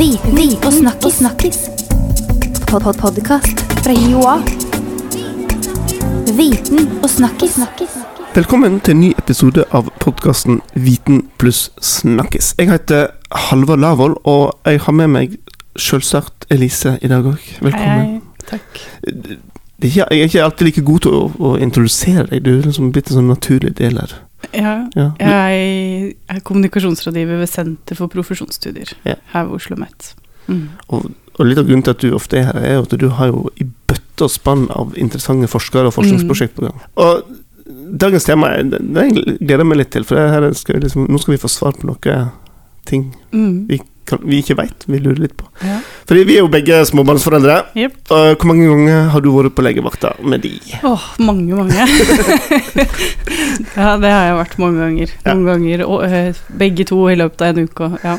Viten og snakkis. snakkis. Pod -pod Podkast fra Joa. Viten og snakkis. snakkis. Velkommen til en ny episode av podkasten Viten pluss snakkis. Jeg heter Halvor Lavoll, og jeg har med meg selvsagt Elise i dag òg. Velkommen. Hei, takk. Jeg er ikke alltid like god til å, å introdusere deg. Du er liksom blitt en sånn naturlig del her. Ja, Ja. jeg er kommunikasjonsrådgiver ved Senter for profesjonsstudier Ja. her ved Oslo OsloMet. Mm. Og, og litt av grunnen til at du ofte er her, er at du har jo i bøtte og spann av interessante forskere og forskningsprosjekt på gang. Og dagens tema det det gleder jeg meg litt til, for skal vi liksom, nå skal vi få svar på noe ting Mm. vi, vi ikke veit, vi lurer litt på. Ja. Fordi vi er jo begge småbarnsforeldre. Yep. Og hvor mange ganger har du vært på legevakta med de? Åh, mange, mange. ja, det har jeg vært mange ganger. Ja. Noen ganger, og eh, begge to i løpet av en uke. Ja.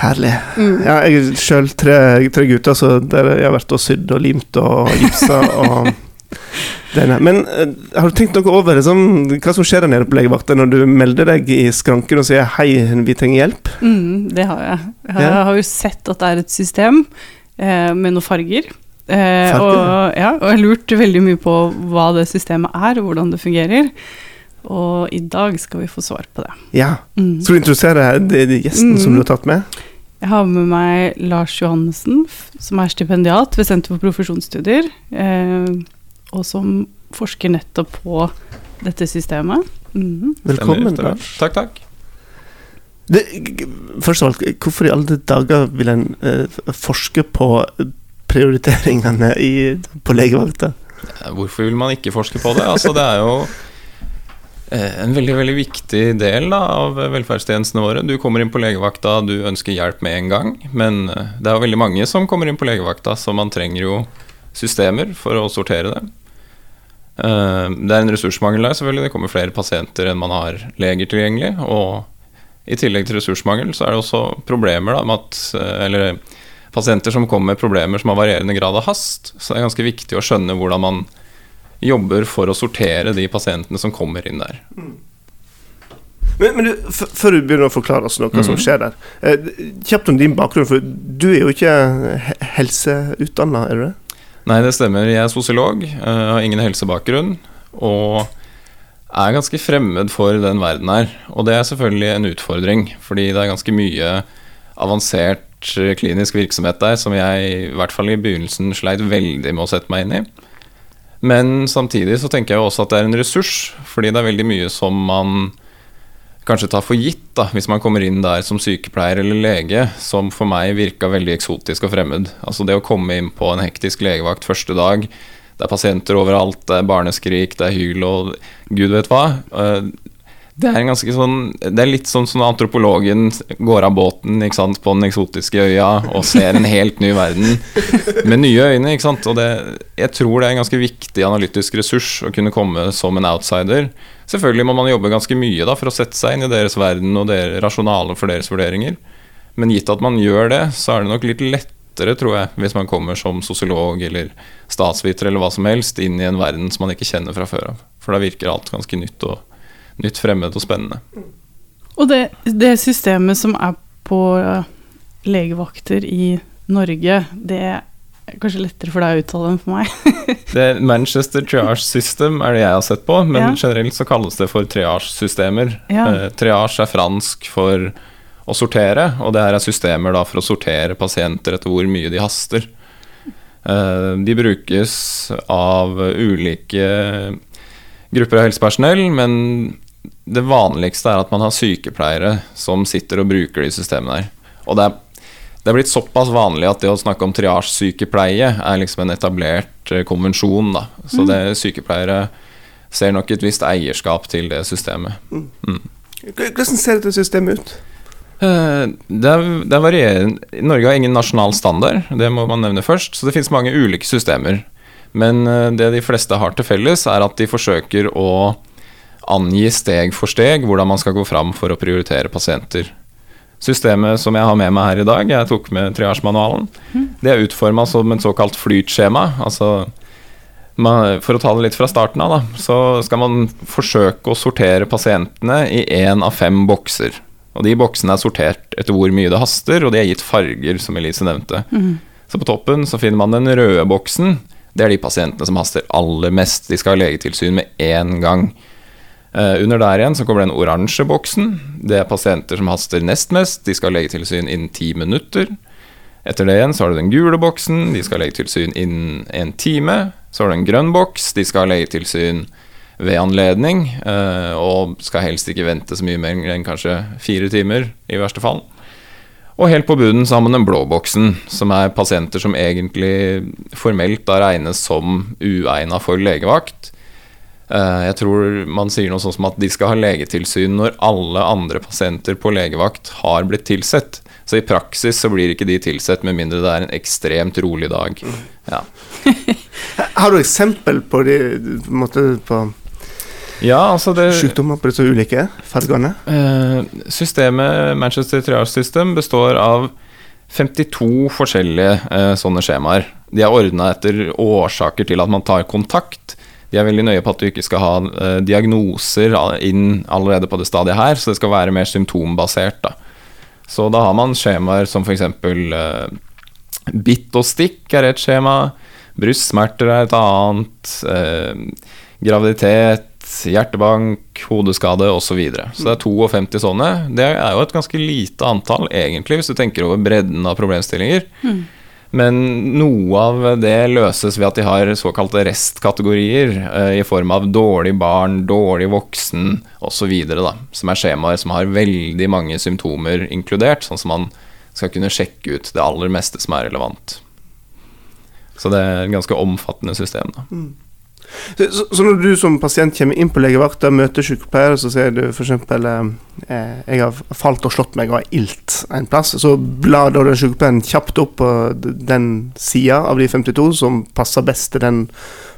Herlig. Mm. Ja, jeg er sjøl tre, tre gutter, så der jeg har vært og sydd og limt og gipsa og denne. Men uh, har du tenkt noe over liksom, hva som skjer der nede på legevakta når du melder deg i skranken og sier 'hei, vi trenger hjelp'? Mm, det har jeg. Jeg Ja. har jo sett at det er et system eh, med noen farger. Eh, Farger, og, ja, og jeg har lurt veldig mye på hva det systemet er, og hvordan det fungerer. Og i dag skal vi få svar på det. Ja. Mm. Skal du introdusere gjesten gjesten som Mm. du har tatt med? Jeg har med meg Lars Johannessen, som er stipendiat ved Senter for profesjonsstudier, eh, og som forsker nettopp på dette systemet. Mm. Velkommen. Stemmer, da. Takk, takk. Det, først av alt, hvorfor i alle dager vil en eh, forske på prioriteringene i, på legevakta? Hvorfor vil man ikke forske på det? Altså, det er jo eh, en veldig veldig viktig del da, av velferdstjenestene våre. Du kommer inn på legevakta, du ønsker hjelp med en gang. Men eh, det er jo veldig mange som kommer inn på legevakta, så man trenger jo systemer for å sortere det. Eh, Det er en ressursmangel der, selvfølgelig. Det kommer flere pasienter enn man har leger tilgjengelig. Og i tillegg til ressursmangel, så er det også problemer da, med at eh, Eller pasienter som kommer med problemer som har varierende grad av hast. Så det er ganske viktig å skjønne hvordan man jobber for å sortere de pasientene som kommer inn der. Men, men du, før du begynner å forklare oss noe som Mhm. skjer der, eh, kjapt om din bakgrunn, for du er jo ikke he helseutdanna, er du det? Nei, det stemmer. Jeg er sosiolog, eh, har ingen helsebakgrunn. Og er ganske fremmed for den verden her. Og det er selvfølgelig en utfordring, fordi det er ganske mye avansert eh, klinisk virksomhet der som jeg i hvert fall i begynnelsen sleit veldig med å sette meg inn i. Men samtidig så tenker jeg også at det er en ressurs, fordi det er veldig mye som man kanskje tar for gitt da, hvis man kommer inn der som sykepleier eller lege, som for meg virka veldig eksotisk og fremmed. Altså det å komme inn på en hektisk legevakt første dag, det er pasienter overalt, det er barneskrik, det er hyl og gud vet hva. Det er, en sånn, det er litt sånn som antropologen går av båten sant, på den eksotiske øya og ser en helt ny verden med nye øyne. Og det, jeg tror det er en ganske viktig analytisk ressurs å kunne komme som en outsider. Selvfølgelig må man jobbe ganske mye da for å sette seg inn i deres verden og deres rasjonale for deres vurderinger. Men gitt at man gjør det, så er det nok litt lettere, tror jeg, hvis man kommer som sosiolog eller statsviter eller hva som helst inn i en verden som man ikke kjenner fra før av. For da virker alt ganske nytt og nytt, fremmed og spennende. Og det, det systemet som er på legevakter i Norge, det er kanskje lettere for deg å uttale enn for meg. Det Manchester Triage System er det jeg har sett på, men Ja. generelt så kalles det for triage-systemer. Ja. Eh, triage er fransk for å sortere, og det her er systemer da for å sortere pasienter etter hvor mye de haster. Eh, de brukes av ulike grupper av helsepersonell, men det vanligste er at man har sykepleiere som sitter og bruker de systemene her. Og det er det er blitt såpass vanlig at det å snakke om triasjesykepleie er liksom en etablert eh, konvensjon. Da. Så det, sykepleiere ser nok et visst eierskap til det systemet. Hvordan ser dette systemet ut? Eh, Det er, det er. Norge har ingen nasjonal standard, det må man nevne først. Så det finnes mange ulike systemer. Men eh, det de fleste har til felles, er at de forsøker å angi steg for steg hvordan man skal gå fram for å prioritere pasienter. Systemet som jeg har med meg her i dag, jeg tok med triasjemanualen, det er utforma som et såkalt flytskjema. Altså for å ta det litt fra starten av, da, så skal man forsøke å sortere pasientene i én av fem bokser. Og de boksene er sortert etter hvor mye det haster, og de er gitt farger, som Elise nevnte. Så på toppen så finner man den røde boksen. Det er de pasientene som haster aller mest. De skal ha legetilsyn med én gang. Eh, under der igjen så kommer den oransje boksen. Det er pasienter som haster nest mest. De skal ha legetilsyn innen ti minutter. Etter det igjen så har du den gule boksen. De skal ha legetilsyn innen en time. Så har du en grønn boks. De skal ha legetilsyn ved anledning, eh, og skal helst ikke vente så mye mer enn kanskje fire timer, i verste fall. Og helt på bunnen så har man den blå boksen, som er pasienter som egentlig formelt da regnes som uegna for legevakt. Eh, Jeg tror man sier noe sånn som at de skal ha legetilsyn når alle andre pasienter på legevakt har blitt tilsett. Så i praksis så blir ikke de tilsett med mindre det er en ekstremt rolig dag. Ja. Har du eksempel på de på, måte, på Ja, altså det sykdommer på disse ulike fargene? eh, Systemet Manchester Triage System består av 52 forskjellige eh, sånne skjemaer. De er ordna etter årsaker til at man tar kontakt. De er veldig nøye på at du ikke skal ha eh, diagnoser inn allerede på det stadiet her, så det skal være mer symptombasert. Da. Så da har man skjemaer som f.eks. Eh, bitt og stikk er et skjema. Brystsmerter er et annet. Eh, graviditet, hjertebank, hodeskade osv. Så, videre. så det er 52 sånne. Det er jo et ganske lite antall, egentlig, hvis du tenker over bredden av problemstillinger. Men noe av det løses ved at de har såkalte restkategorier eh, i form av dårlig barn, dårlig voksen osv. Som er skjemaer som har veldig mange symptomer inkludert, sånn som man skal kunne sjekke ut det aller meste som er relevant. Så det er et ganske omfattende system. da. Så, så, så når du som pasient kommer inn på legevakta, møter sykepleier, så sier du f.eks. Eh, 'Jeg har falt og slått meg og har ilt en plass', så blar da den sykepleieren kjapt opp på den sida av de 52 som passer best til den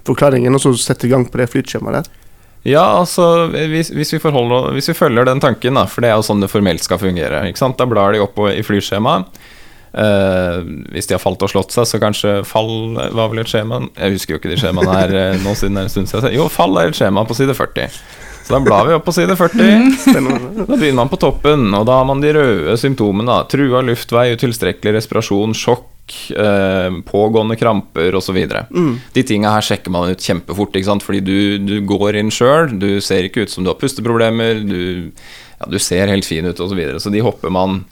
forklaringen, og så setter i gang på det flytskjemaet der. Ja, altså hvis, hvis, vi forholder, hvis vi følger den tanken, da, for det er jo sånn det formelt skal fungere. Da blar de opp i flyskjemaet. Eh, hvis de har falt og slått seg, så kanskje fall var vel et skjema Jeg husker jo ikke de skjemaene her eh, nå siden det er en stund siden. Jo, fall er et skjema på side 40. Så da blar vi opp på side 40. Spennende. Da begynner man på toppen, og da har man de røde symptomene. Trua luftvei, utilstrekkelig respirasjon, sjokk, eh, pågående kramper osv. Mm. De tinga her sjekker man ut kjempefort, ikke sant? fordi du, du går inn sjøl. Du ser ikke ut som du har pusteproblemer, du, ja, du ser helt fin ut osv. Så, videre. så de hopper man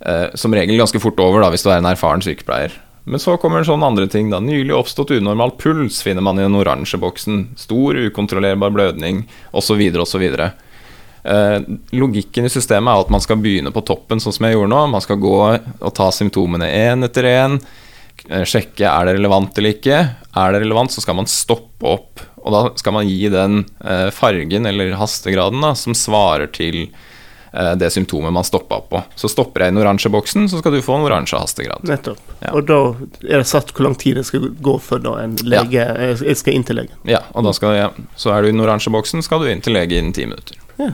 eh, som regel ganske fort over da, hvis du er en erfaren sykepleier. Men så kommer en sånn andre ting. da Nylig oppstått unormal puls finner man i den oransje boksen. Stor ukontrollerbar blødning osv. osv. Eh, logikken i systemet er at man skal begynne på toppen, sånn som jeg gjorde nå. Man skal gå og ta symptomene én etter én. eh, Sjekke er det relevant eller ikke. Er det relevant, så skal man stoppe opp. Og da skal man gi den eh, fargen, eller hastegraden, da, som svarer til det symptomet man stoppa på. Så stopper jeg i den oransje boksen, så skal du få en oransje hastegrad. Nettopp. Ja. Og da er det satt hvor lang tid det skal gå før da en lege ja. Jeg skal inn til legen. Ja, og da skal jeg, så er du i den oransje boksen, skal du inn til lege innen ti minutter. Ja.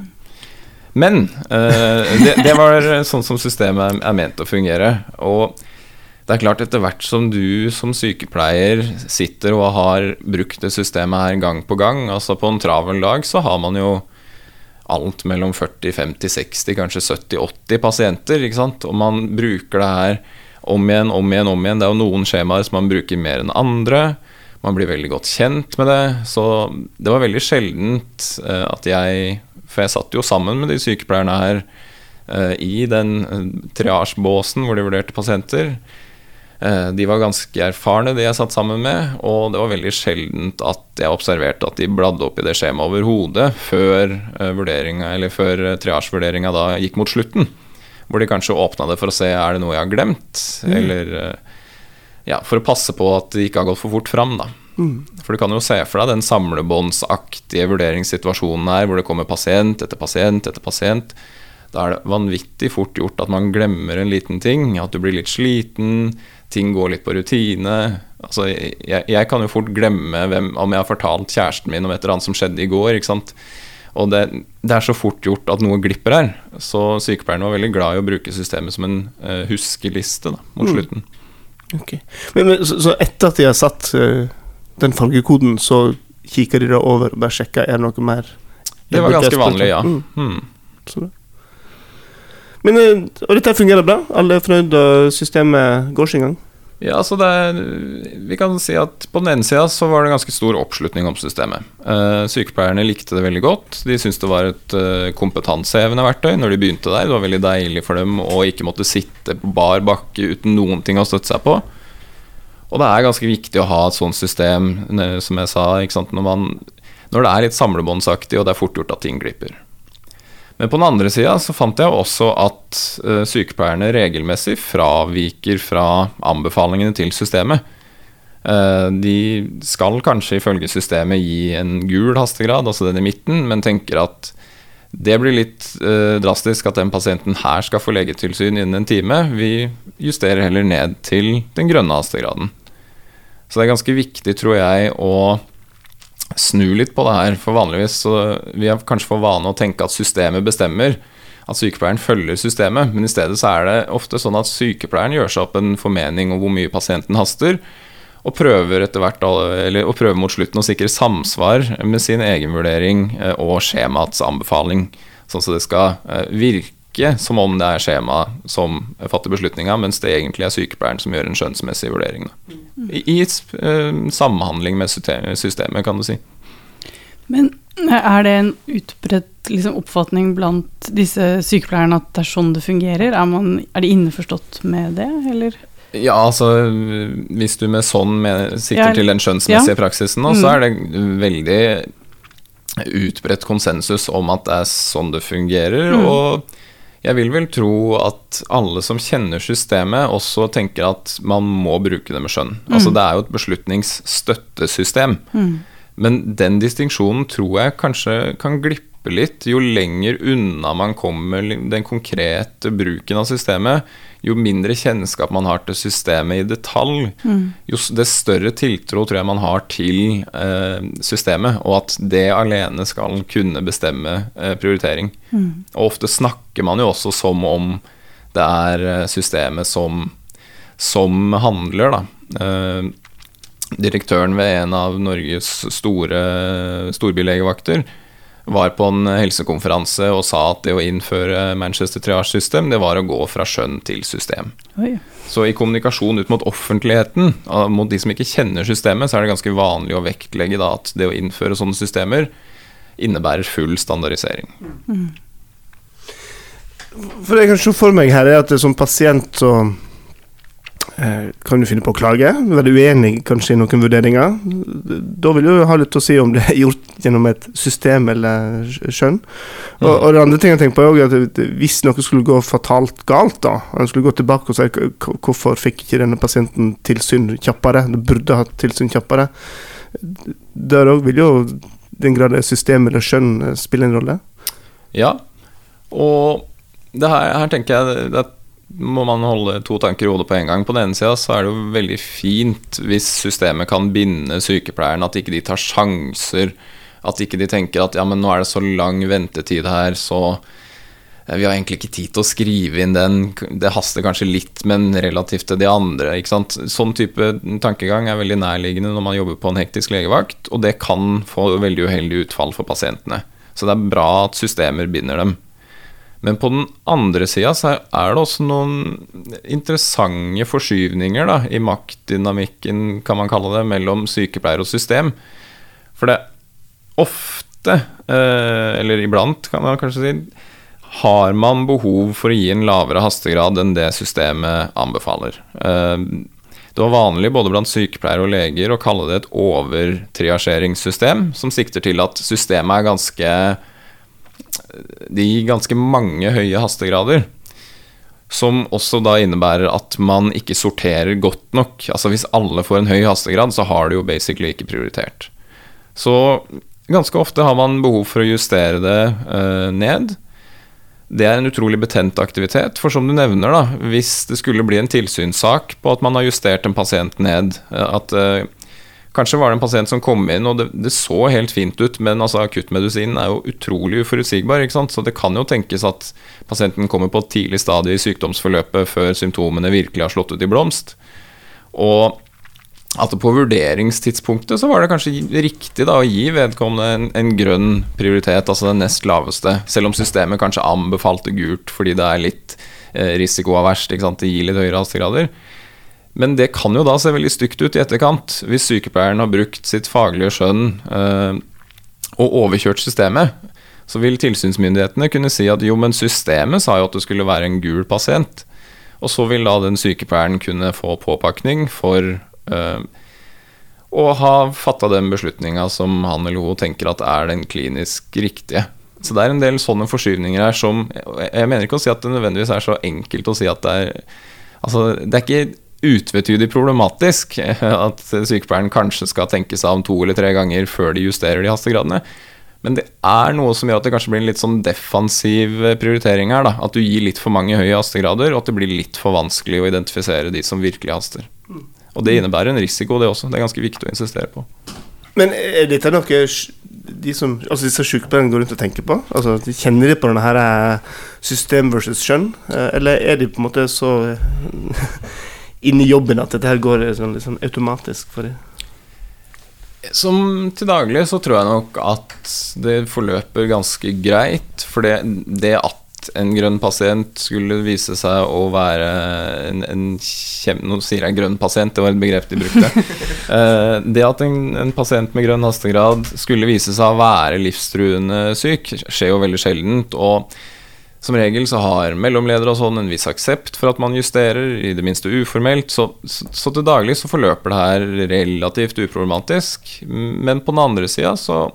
Men eh, det, det var sånn som systemet er ment å fungere. Og det er klart, etter hvert som du som sykepleier sitter og har brukt det systemet her gang på gang, altså på en travel dag, så har man jo alt mellom 40, 50, 60, kanskje 70, 80 pasienter, ikke sant? Og man bruker det her om igjen, om igjen, om igjen. Det er jo noen skjemaer som man bruker mer enn andre. Man blir veldig godt kjent med det. Så det var veldig sjeldent eh, at jeg For jeg satt jo sammen med de sykepleierne her eh, i den triasjbåsen hvor de vurderte pasienter. Eh, De var ganske erfarne, de jeg satt sammen med, og det var veldig sjeldent at jeg observerte at de bladde opp i det skjemaet overhodet før eh, eller før eh, triasjevurderinga da gikk mot slutten. Hvor de kanskje åpna det for å se er det noe jeg har glemt, eller eh, ja, for å passe på at det ikke har gått for fort fram, da. For du kan jo se for deg den samlebåndsaktige vurderingssituasjonen her, hvor det kommer pasient etter pasient etter pasient. Da er det vanvittig fort gjort at man glemmer en liten ting. At du blir litt sliten, ting går litt på rutine. Altså, jeg, jeg kan jo fort glemme hvem, om jeg har fortalt kjæresten min om et eller annet som skjedde i går. ikke sant? Og det, det er så fort gjort at noe glipper her. Så sykepleierne var veldig glad i å bruke systemet som en uh, huskeliste da, mot Mm. slutten. Ok. Men, men, så, så etter at de har satt uh, den fargekoden, så kikker de da over og bare sjekker er det noe mer Det var ganske vanlig, ja. Mm. Mm. Men, eh, og dette fungerer bra? Alle er fornøyd, og systemet går sin gang? Ja, altså det er, Vi kan si at på den ene sida så var det ganske stor oppslutning om systemet. Eh, sykepleierne likte det veldig godt. De syntes det var et eh, kompetansehevende verktøy når de begynte der. Det var veldig deilig for dem å ikke måtte sitte på bar bakke uten noen ting å støtte seg på. Og det er ganske viktig å ha et sånt system, som jeg sa? Når, man, når det er litt samlebåndsaktig og det er fort gjort at ting glipper. Men på den andre sida så fant jeg også at uh, sykepleierne regelmessig fraviker fra anbefalingene til systemet. Uh, de skal kanskje ifølge systemet gi en gul hastegrad, altså den i midten, men tenker at det blir litt uh, drastisk at den pasienten her skal få legetilsyn innen en time. Vi justerer heller ned til den grønne hastegraden. Så det er ganske viktig, tror jeg, å snu litt på det her. For vanligvis så vi har kanskje for vane å tenke at systemet bestemmer. At sykepleieren følger systemet, men i stedet så er det ofte sånn at sykepleieren gjør seg opp en formening om hvor mye pasienten haster, og prøver etter hvert, eller, og prøver mot slutten å sikre samsvar med sin egen vurdering eh, og skjemaets anbefaling. Sånn at det skal eh, virke som om det er skjemaet som fatter beslutninga, mens det egentlig er sykepleieren som gjør en skjønnsmessig vurdering. Da. I, i uh, samhandling med systemet, kan du si. Men er det en utbredt liksom, oppfatning blant disse sykepleierne at det er sånn det fungerer? Er, man, er de innforstått med det, eller? Ja, altså hvis du med sånn med, sikter Ja, til den skjønnsmessige ja. praksisen nå, Mm. så er det veldig utbredt konsensus om at det er sånn det fungerer. Mm. Og jeg vil vel tro at alle som kjenner systemet, også tenker at man må bruke det med skjønn. Altså det er jo et beslutningsstøttesystem. Mm. Men den distinksjonen tror jeg kanskje kan glippe litt jo lenger unna man kommer den konkrete bruken av systemet. Jo mindre kjennskap man har til systemet i detalj, jo s- det større tiltro tror jeg man har til eh, systemet, og at det alene skal kunne bestemme eh, prioritering. Og ofte snakker man jo også som om det er eh, systemet som, som handler, da. Eh, direktøren ved en av Norges store storbylegevakter var på en helsekonferanse og sa at det å innføre Manchester Triage System, det var å gå fra skjønn til system. Oi. Så i kommunikasjon ut mot offentligheten, mot de som ikke kjenner systemet, så er det ganske vanlig å vektlegge da at det å innføre sånne systemer innebærer full standardisering. For det jeg kan se for meg her, er at det som pasient så kan du finne på å klage. Være uenig kanskje i noen vurderinger. Da vil du ha litt å si om det er gjort gjennom et system eller skjønn. Og, og det andre ting jeg tenker på er også at hvis noe skulle gå fatalt galt, da, han skulle gå tilbake og si "K- k- hvorfor fikk ikke denne pasienten tilsyn kjappere, det burde hatt tilsyn kjappere, der òg vil jo den grad system eller skjønn eh, spille en rolle. Ja, og det her, her tenker jeg det må man holde to tanker i hodet på en gang. På den ene sida så er det jo veldig fint hvis systemet kan binde sykepleieren, at ikke de tar sjanser. At ikke de tenker at ja, men nå er det så lang ventetid her, så eh, vi har egentlig ikke tid til å skrive inn den. Det haster kanskje litt, men relativt til de andre. ikke sant? Sånn type tankegang er veldig nærliggende når man jobber på en hektisk legevakt, og det kan få veldig uheldig utfall for pasientene. Så det er bra at systemer binder dem. Men på den andre sida så er det også noen interessante forskyvninger da, i maktdynamikken, kan man kalle det, mellom sykepleier og system. For det ofte, eh, eller iblant kan man kanskje si, har man behov for å gi en lavere hastegrad enn det systemet anbefaler. Eh, Det var vanlig både blant sykepleiere og leger å kalle det et overtriasjeringssystem, som sikter til at systemet er ganske Gir ganske mange høye hastegrader. Som også da innebærer at man ikke sorterer godt nok. Altså Hvis alle får en høy hastegrad, så har du jo basically ikke prioritert. Så ganske ofte har man behov for å justere det eh, ned. Det er en utrolig betent aktivitet, for som du nevner, da, hvis det skulle bli en tilsynssak på at man har justert en pasient ned, eh, at eh, kanskje var det en pasient som kom inn og det, det så helt fint ut, men altså, akuttmedisinen er jo utrolig uforutsigbar, så det kan jo tenkes at pasienten kommer på et tidlig stadie i sykdomsforløpet før symptomene virkelig har slått ut i blomst. Og at på vurderingstidspunktet så var det kanskje riktig da å gi vedkommende en, en grønn prioritet, altså den nest laveste, selv om systemet kanskje anbefalte gult fordi det er litt eh, sant, det gir litt høyere hastegrader. Men det kan jo da se veldig stygt ut i etterkant, hvis sykepleieren har brukt sitt faglige skjønn eh, og overkjørt systemet. Så vil tilsynsmyndighetene kunne si at jo, men systemet sa jo at det skulle være en gul pasient. Og så vil da den sykepleieren kunne få påpakning for Uh, å ha fatta den beslutninga som han eller hun tenker at er den klinisk riktige. Så det er en del sånne forskyvninger her som Jeg mener ikke å si at det nødvendigvis er så enkelt å si at det er Altså, det er ikke utvetydig problematisk at sykepleieren kanskje skal tenke seg om to eller tre ganger før de justerer de hastegradene. Men det er noe som gjør at det kanskje blir en litt sånn defensiv prioritering her. da At du gir litt for mange høye hastegrader, og at det blir litt for vanskelig å identifisere de som virkelig haster. Og det innebærer en risiko, det også. Det er ganske viktig å insistere på. Men er dette noe de som, altså disse sykepleierne går rundt og tenker på? Altså, de Kjenner de på denne her eh, system versus skjønn? Eh, eller er de på en måte så inne i jobben at dette her går sånn, liksom automatisk for deg? Som til daglig så tror jeg nok at det forløper ganske greit. For det, det at en grønn pasient skulle vise seg å være en, en kjem, Nå sier jeg grønn pasient, det var et begrep de brukte. uh, det at en, en, pasient med grønn hastegrad skulle vise seg å være livstruende syk, skjer jo veldig sjeldent. Og som regel så har mellomledere og sånn en viss aksept for at man justerer, i det minste uformelt. Så, så, til daglig så forløper det her relativt uproblematisk. Men på den andre sida så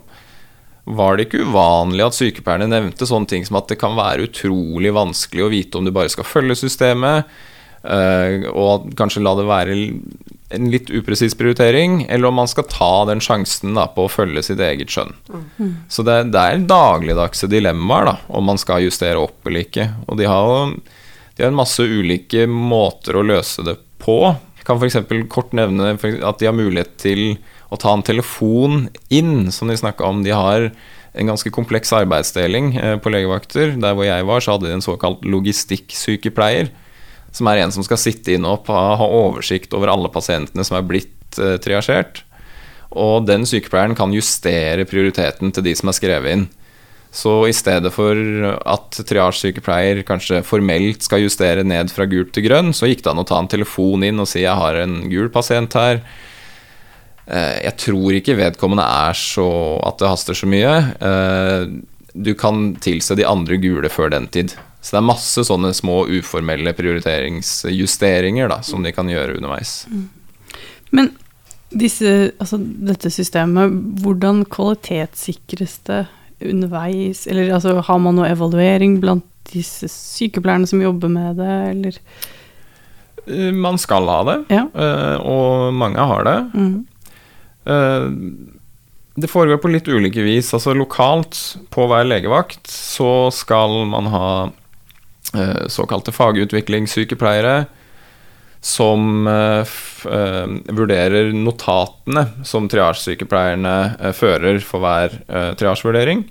var det ikke uvanlig at sykepleierne nevnte sånne ting som at det kan være utrolig vanskelig å vite om du bare skal følge systemet, uh, og kanskje la det være en litt upresis prioritering, eller om man skal ta den sjansen da, på å følge sitt eget skjønn. Mm. Så det, det, er dagligdagse dilemmaer da, om man skal justere opp eller ikke. Og de har de har en masse ulike måter å løse det på. Jeg kan f.eks. kort nevne at de har mulighet til å ta en telefon inn, som de snakka om. De har en ganske kompleks arbeidsdeling eh, på legevakter. Der hvor jeg var, så hadde de en såkalt logistikksykepleier. Som er en som skal sitte inn og ha oversikt over alle pasientene som er blitt eh, triasjert. Og den sykepleieren kan justere prioriteten til de som er skrevet inn. Så i stedet for at triasjesykepleier kanskje formelt skal justere ned fra gult til grønn, så gikk det an å ta en telefon inn og si jeg har en gul pasient her. Eh, jeg tror ikke vedkommende er så at det haster så mye. Eh, du kan tilse de andre gule før den tid. Så det er masse sånne små uformelle prioriteringsjusteringer da, som de kan gjøre underveis. Mm. Men disse, altså, dette systemet, hvordan kvalitetssikres det underveis? Eller altså, har man noe evaluering blant disse sykepleierne som jobber med det, eller? Eh, man skal ha det, ja. og mange har det. Mm. Eh, det foregår på litt ulike vis. Altså Lokalt, på hver legevakt, så skal man ha eh, såkalte fagutviklingssykepleiere som uh, uh, vurderer notatene som triasjesykepleierne fører for hver triasjevurdering.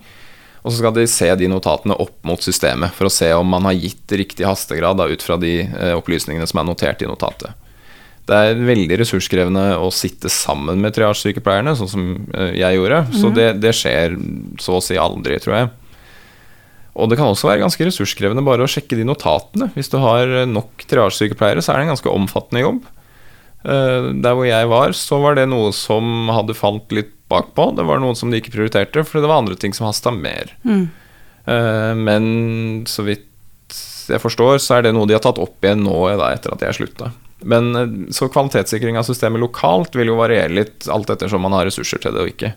Og så skal de se de notatene opp mot systemet for å se om man har gitt riktig hastegrad da, ut fra de opplysningene som er notert i notatet. Det er veldig ressurskrevende å sitte sammen med triasjesykepleierne, sånn som eh, jeg gjorde. Så mhm. det, det, skjer så å si aldri, tror jeg. Og det kan også være ganske ressurskrevende bare å sjekke de notatene. Hvis du har nok triasjesykepleiere, så er det en ganske omfattende jobb. Eh, der hvor jeg var, så var det noe som hadde falt litt bakpå. Det var noe som de ikke prioriterte, for det var andre ting som hasta mer. Mm. Eh, men så vidt jeg forstår, så er det noe de har tatt opp igjen nå da, etter at jeg slutta. Men eh, Så kvalitetssikring av systemet lokalt vil jo variere litt alt ettersom man har ressurser til det og ikke.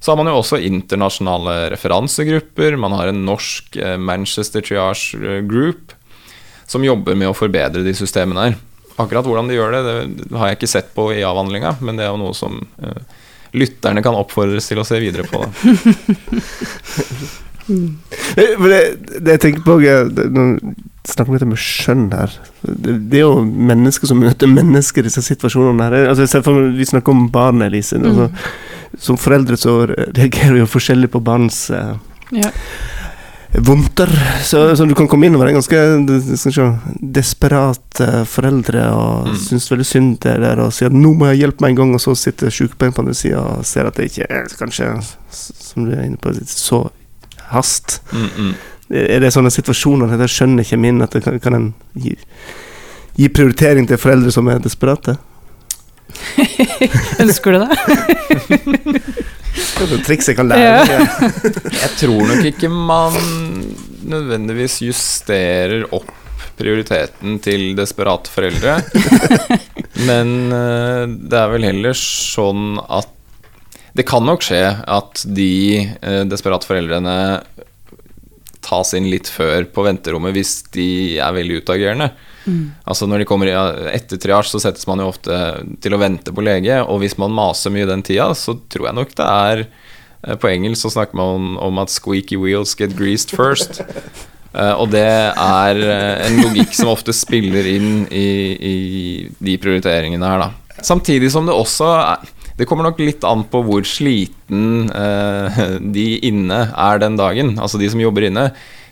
Så har man jo også internasjonale referansegrupper. Man har en norsk eh, Manchester Triage eh, Group som jobber med å forbedre de systemene her. Akkurat hvordan de gjør det, det har jeg ikke sett på i avhandlinga, men det er jo noe som uh, lytterne kan oppfordres til å se videre på. det, det jeg tenker på snakker om litt om skjønn her. Det, det, er jo mennesker som møter mennesker i disse situasjonene. her. Altså, for, vi snakker om barn, Elise. Mm. Som foreldre så reagerer vi jo forskjellig på barns uh, ja. vondter. Så, så du kan komme inn og være ganske du skal se, desperate foreldre og Mm. synes veldig synd det der og sier at 'nå må jeg hjelpe meg en gang', og så sitter sykepleieren på andre sida og ser at det ikke er kanskje, som du er inne på, så hast. Mm, mm. Er det sånne situasjoner der skjønner ikke min at det kan, kan en gi, gi prioritering til foreldre som er desperate? Ønsker du det? Det er et triks jeg kan lære. Jeg tror nok ikke man nødvendigvis justerer opp prioriteten til desperate foreldre. Men eh, det er vel heller sånn at Det kan nok skje at de eh, desperate foreldrene tas inn litt før på venterommet hvis de er veldig utagerende. Altså Når de kommer i- etter triasj, så settes man jo ofte til å vente på lege. Og hvis man maser mye den tida, så tror jeg nok det er eh, På engelsk så snakker man om, om at 'squeaky wheels get greased first'. Eh, og det er eh, en logikk som ofte spiller inn i, i de prioriteringene her, da. Samtidig som det også er Det kommer nok litt an på hvor sliten eh, de inne er den dagen. Altså de som jobber inne.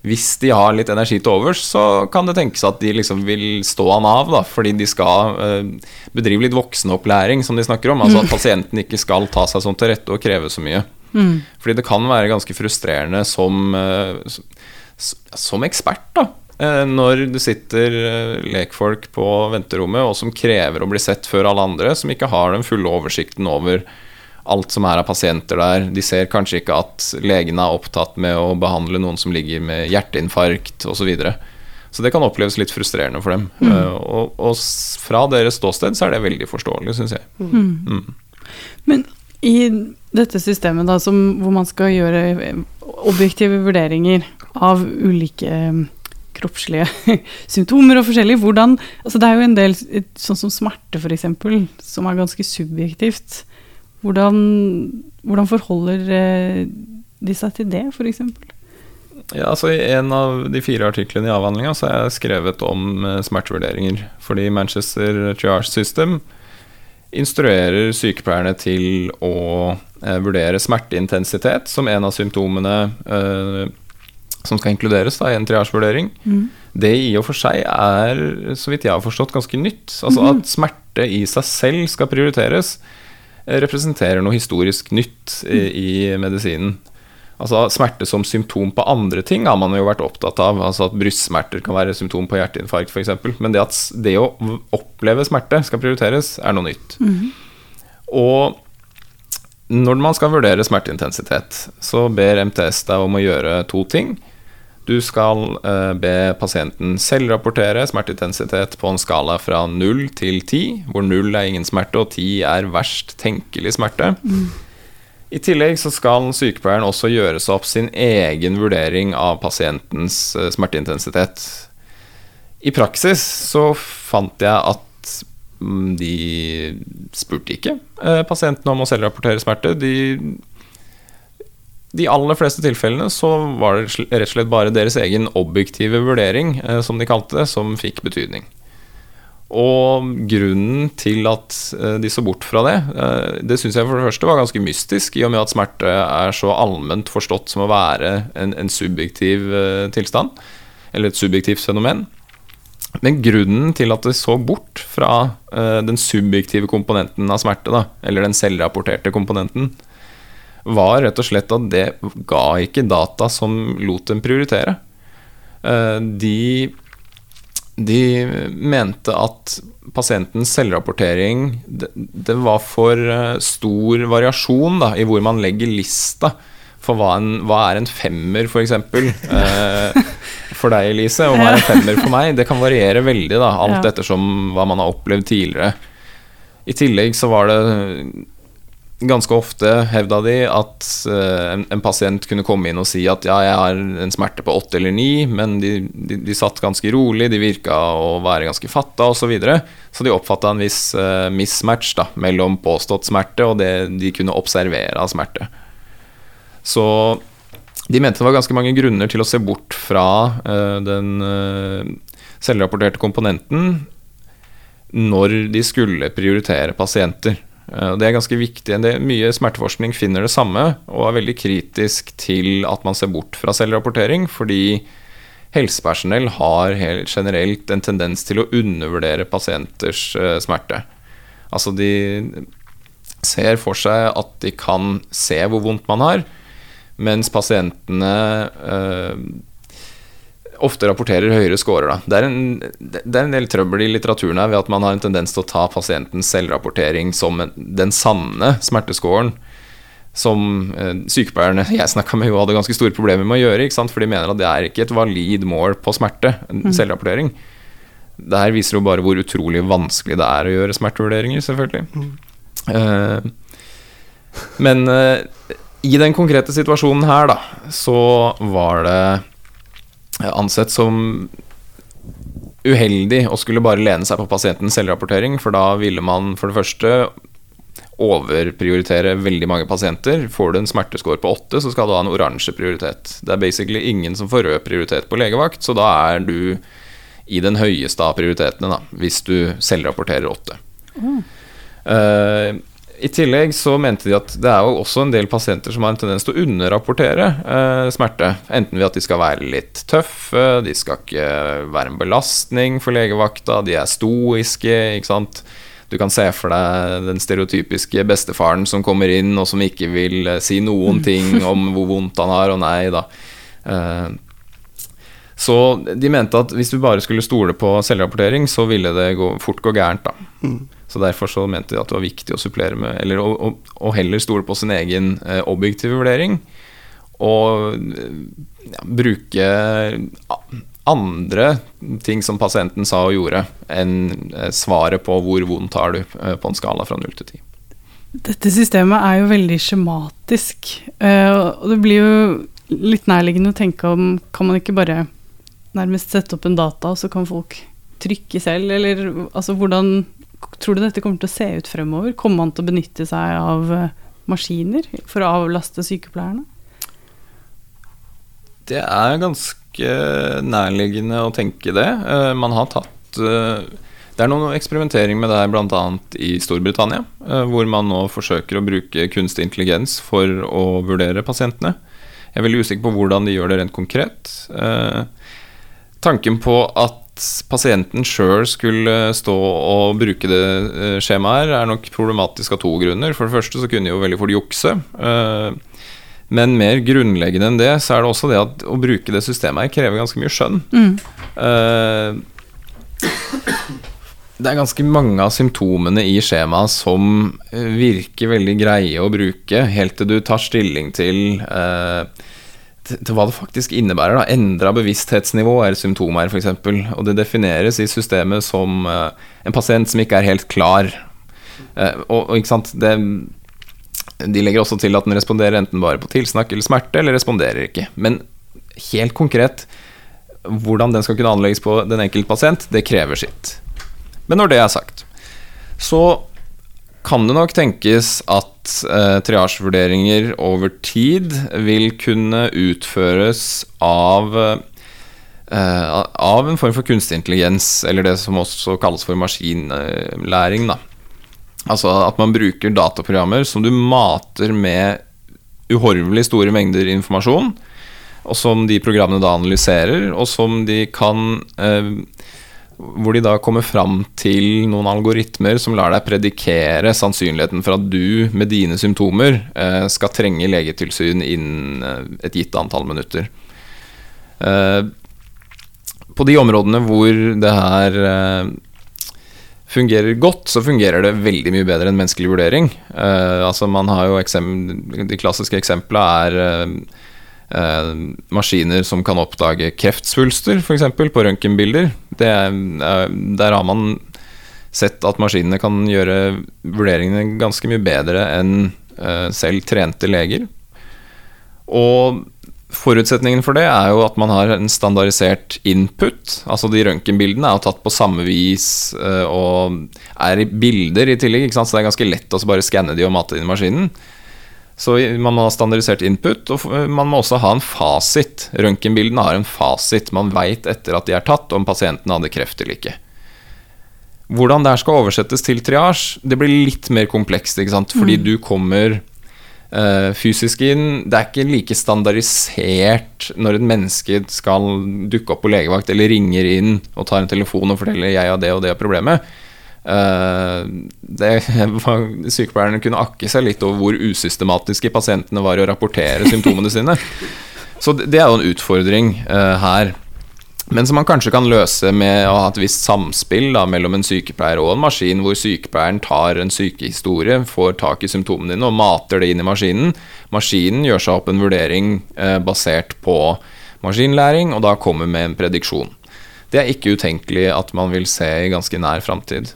Hvis de har litt energi til overs, så kan det tenkes at de liksom vil stå han av, da, fordi de skal eh, bedrive litt voksenopplæring, som de snakker om. Altså at pasienten ikke skal ta seg sånn til rette og kreve så mye. Mm. Fordi det kan være ganske frustrerende som, eh, som ekspert, da. Eh, Når det sitter eh, lekfolk på venterommet og som krever å bli sett før alle andre, som ikke har den fulle oversikten over alt som er av pasienter der. De ser kanskje ikke at legene er opptatt med å behandle noen som ligger med hjerteinfarkt osv. Så, videre. så det kan oppleves litt frustrerende for dem. Mm. Og, og fra deres ståsted så er det veldig forståelig, syns jeg. Mm. Men i dette systemet da, som, hvor man skal gjøre eh, objektive vurderinger av ulike eh, kroppslige symptomer og forskjellig, hvordan altså Det er jo en del, sånn som smerte f.eks., som er ganske subjektivt. Hvordan, hvordan forholder eh, de seg til det, f.eks.? Ja, altså I en av de fire artiklene i avhandlinga har jeg skrevet om eh, smertevurderinger. Fordi Manchester Triage System instruerer sykepleierne til å eh, vurdere smerteintensitet som en av symptomene som skal inkluderes da, i en triasjevurdering. Det i og for seg er, så vidt jeg har forstått, ganske nytt. Altså At smerte i seg selv skal prioriteres, eh, representerer noe historisk nytt i, i medisinen. Altså Smerte som symptom på andre ting har man jo vært opptatt av. Altså At brystsmerter kan være symptom på hjerteinfarkt f.eks. Men det at det å oppleve smerte skal prioriteres, er noe nytt. Og når man skal vurdere smerteintensitet, så ber MTS deg om å gjøre to ting. Du skal eh, be pasienten selvrapportere smerteintensitet på en skala fra 0 til 10, hvor 0 er ingen smerte og 10 er verst tenkelig smerte. I tillegg så skal sykepleieren også gjøre seg opp sin egen vurdering av pasientens eh, smerteintensitet. I praksis så fant jeg at mm, de spurte ikke eh, pasientene om å selvrapportere smerte. De, de aller fleste tilfellene så var det rett og slett bare deres egen objektive vurdering, eh, som de kalte det, som fikk betydning. Og grunnen til at eh, de så bort fra det, eh, det syns jeg for det første var ganske mystisk, i og med at smerte er så allment forstått som å være en, en subjektiv tilstand, eller et subjektivt fenomen. Men grunnen til at de så bort fra den subjektive komponenten av smerte, da, eller den selvrapporterte komponenten, var rett og slett at det ga ikke data som lot dem prioritere. Eh, de de mente at pasientens selvrapportering det, det var for eh, stor variasjon da, i hvor man legger lista for hva, en, hva er en femmer, f.eks. Eh, for deg, Elise, og hva er en femmer for meg? Det kan variere veldig, da, alt Ja. ettersom hva man har opplevd tidligere. I tillegg så var det ganske ofte, hevda de, at eh, en, en pasient kunne komme inn og si at ja, jeg har en smerte på åtte eller ni, men de, de, de satt ganske rolig, de virka å være ganske fatta osv. Så, videre. så de oppfatta en viss uh, mismatch da, mellom påstått smerte og det de kunne observere av smerte. Så de mente det var ganske mange grunner til å se bort fra uh, den uh, selvrapporterte komponenten når de skulle prioritere pasienter. Eh, Det er ganske viktig. Det, mye smerteforskning finner det samme, og er veldig kritisk til at man ser bort fra selvrapportering, fordi helsepersonell har helt generelt en tendens til å undervurdere pasienters eh, smerte. Altså de ser for seg at de kan se hvor vondt man har, mens pasientene eh, ofte rapporterer høyere scorer. Da. Det, er en, det er en del trøbbel i litteraturen her ved at man har en tendens til å ta pasientens selvrapportering som en, den sanne smertescoren. Som eh, sykepleierne jeg snakka med, jo hadde ganske store problemer med å gjøre. Ikke sant? For de mener at det er ikke et valid mål på smerte, mm. selvrapportering. Det her viser jo bare hvor utrolig vanskelig det er å gjøre smertevurderinger, selvfølgelig. Mm. Eh, men eh, i den konkrete situasjonen her, da, så var det ansett som uheldig å skulle bare lene seg på pasientens selvrapportering, for da ville man for det første overprioritere veldig mange pasienter. Får du en smertescore på åtte, så skal du ha en oransje prioritet. Det er basically ingen som får rød prioritet på legevakt, så da er du i den høyeste av prioritetene, da, hvis du selvrapporterer åtte. Mm. Uh, i tillegg så mente de at det er jo også en del pasienter som har en tendens til å underrapportere eh, smerte. Enten ved at de skal være litt tøffe, de skal ikke være en belastning for legevakta, de er stoiske, ikke sant. Du kan se for deg den stereotypiske bestefaren som kommer inn og som ikke vil eh, si noen ting om hvor vondt han har, og nei da. Eh, så de mente at hvis du bare skulle stole på selvrapportering, så ville det gå, fort gå gærent, da. Mm. Så Derfor så mente de at det var viktig å supplere med Eller å, å, å heller stole på sin egen eh, objektive vurdering. Og ja, bruke andre ting som pasienten sa og gjorde, enn eh, svaret på hvor vondt har du eh, på en skala fra 0 til 10. Dette systemet er jo veldig skjematisk, og det blir jo litt nærliggende å tenke om Kan man ikke bare nærmest sette opp en data, og så kan folk trykke selv, eller altså hvordan tror du dette kommer til å se ut fremover? Kommer man til å benytte seg av eh, maskiner for å avlaste sykepleierne? Det er ganske nærliggende å tenke det. Eh, man har tatt eh, Det er noen eksperimentering med det her bl.a. i Storbritannia, hvor man nå forsøker å bruke kunstig intelligens for å vurdere pasientene. Jeg er veldig usikker på hvordan de gjør det rent konkret. Tanken på at pasienten sjøl skulle stå og bruke det eh, skjemaet her, er nok problematisk av to grunner. For det første så kunne de jo veldig fort jukse. Eh, men mer grunnleggende enn det, så er det også det at å bruke det systemet her krever ganske mye skjønn. Mm. Eh, det er ganske mange av symptomene i skjemaet som virker veldig greie å bruke, helt til du tar stilling til til hva det faktisk innebærer. da Endra bevissthetsnivå er symptomer, f.eks. Og det defineres i systemet som uh, en pasient som ikke er helt klar. Uh, og, og, ikke sant det, De legger også til at den responderer enten bare på tilsnakk eller smerte, eller responderer ikke. Men helt konkret, hvordan den skal kunne anlegges på den enkelte pasient, det krever sitt. Men når det er sagt, så kan det nok tenkes at eh, triasjevurderinger over tid vil kunne utføres av eh, av en form for kunstig intelligens, eller det som også kalles for maskinlæring. Da. Altså at man bruker dataprogrammer som du mater med uhorvelig store mengder informasjon, og som de programmene da analyserer, og som de kan eh, hvor de da kommer fram til noen algoritmer som lar deg predikere sannsynligheten for at du med dine symptomer eh, skal trenge legetilsyn innen eh, et gitt antall minutter. Eh, på de områdene hvor det her fungerer godt, så fungerer det veldig mye bedre enn menneskelig vurdering. Altså man har jo De klassiske eksemplene er eh, eh, maskiner som kan oppdage kreftsvulster, f.eks. på røntgenbilder. Der har man sett at maskinene kan gjøre vurderingene ganske mye bedre enn eh, selv trente leger. Og Forutsetningen for det er jo at man har en standardisert input. Altså De røntgenbildene er jo tatt på samme vis eh, og er i bilder i tillegg. Så det er ganske lett å bare skanne de og mate inn i maskinen. Så man må ha standardisert input, og man må også ha en fasit. Røntgenbildene har en fasit. Man veit etter at de er tatt, om pasienten hadde kreft eller ikke. Hvordan det her skal oversettes til triasje, det blir litt mer komplekst. Fordi du kommer uh, fysisk inn. Det er ikke like standardisert når et menneske skal dukke opp på legevakt eller ringer inn og tar en telefon og forteller 'jeg har det og det problemet'. Eh, det, sykepleierne kunne akke seg litt over hvor usystematiske pasientene var i å rapportere symptomene sine. Så det er jo en utfordring eh, her. Men som man kanskje kan løse med å ha et visst samspill da, mellom en sykepleier og en maskin, hvor sykepleieren tar en sykehistorie, får tak i symptomene dine og mater det inn i maskinen. Maskinen gjør seg opp en vurdering eh, basert på maskinlæring, og da kommer med en prediksjon. Det er ikke utenkelig at man vil se i ganske nær framtid.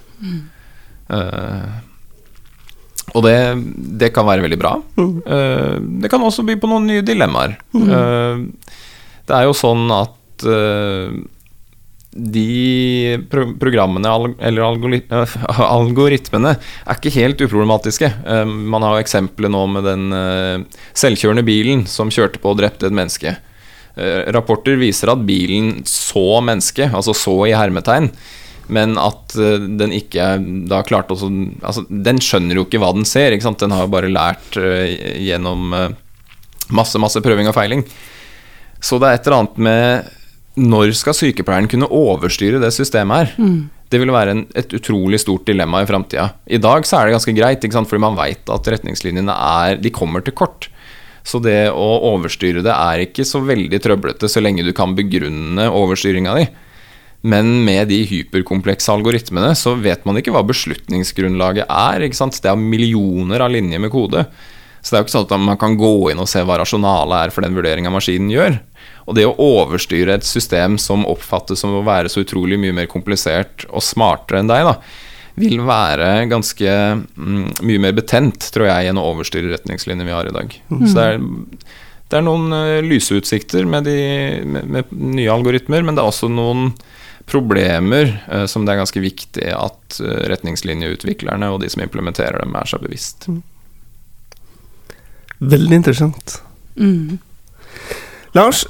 Eh, og det, det kan være veldig bra. Uh, det kan også by på noen nye dilemmaer. Uh, det er jo sånn at de pro programmene eller algori algoritmene er ikke helt uproblematiske. Man har jo eksempelet nå med den selvkjørende bilen som kjørte på og drepte et menneske. Rapporter viser at bilen så mennesket, altså så i hermetegn, men at eh, den ikke da klarte også altså, Den skjønner jo ikke hva den ser, den har jo bare lært eh, gjennom eh, masse, masse prøving og feiling. Så det er et eller annet med Når skal sykepleieren kunne overstyre det systemet her? Det vil være en, et utrolig stort dilemma i framtida. I dag så er det ganske greit, fordi man veit at retningslinjene er De kommer til kort. Så det å overstyre det er ikke så veldig trøblete så lenge du kan begrunne overstyringa di. Men med de hyperkomplekse algoritmene så vet man ikke hva beslutningsgrunnlaget er. Det er millioner av linjer med kode. Så det er jo ikke sånn at man kan gå inn og se hva rasjonalet er for den vurderinga maskinen gjør. Og det å overstyre et system som oppfattes som å være så utrolig mye mer komplisert og smartere enn deg, da, vil være ganske mm, mye mer betent, tror jeg, enn å overstyre retningslinjer vi har i dag. Så det er, det er noen uh, lyse utsikter med, de, med, med nye algoritmer, men det er også noen problemer eh, som det er ganske viktig at eh, retningslinjeutviklerne og de som implementerer dem, er seg bevisst. Veldig interessant. Mm. Lars,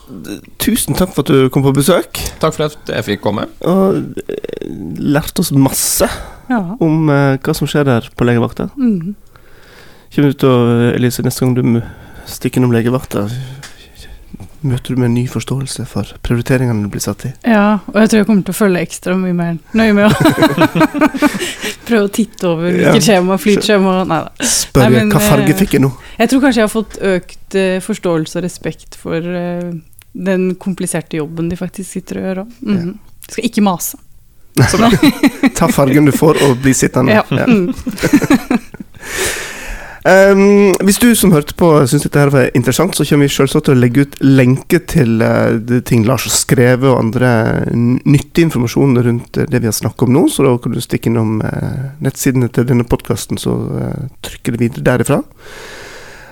tusen takk for at du kom på besøk. Takk for at jeg fikk komme. Og eh, lærte oss masse Ja. om hva som skjer der på legevakta. Mm. Kommer du til å, Elise, neste gang du stikker innom legevakta, møter du med en ny forståelse for prioriteringene du blir satt i? ja, og jeg tror jeg kommer til å følge ekstra mye mer nøye med å prøve å titte over Ja. hvilket skjema, flytskjema Nei da. Spørre Nei, men, hva farge eh, fikk jeg nå? Jeg tror kanskje jeg har fått økt uh, forståelse og respekt for uh, den kompliserte jobben de faktisk sitter og gjør òg. Mhm. Skal ikke mase. Så bra. Ta fargen du får, og bli sittende. Ja. Ja. Um, hvis du som hørte på syns dette her var interessant, så kommer vi selvsagt til å legge ut lenke til uh, ting Lars har skrevet, og andre nyttig informasjon rundt eh, det vi har snakket om nå. Så da kan du stikke innom uh, nettsidene til denne podkasten, så uh, trykker det videre derifra.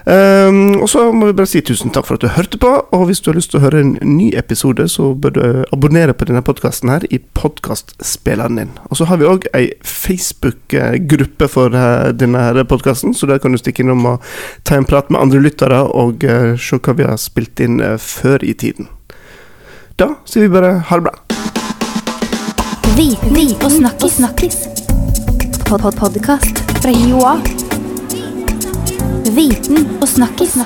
Um, og så må vi bare si tusen takk for at du hørte på. Og hvis du har lyst til å høre en ny episode, så bør du abonnere på denne podkasten her i podkastspilleren din. Og så har vi òg ei Facebook-gruppe for eh, denne podkasten, så der kan du stikke innom og ta en prat med andre lyttere og eh, se hva vi har spilt inn eh, før i tiden. Da sier vi bare ha det bra. Viten og snakkes snakkis. Pod -pod Podkast fra Joa. Viten og snakkis.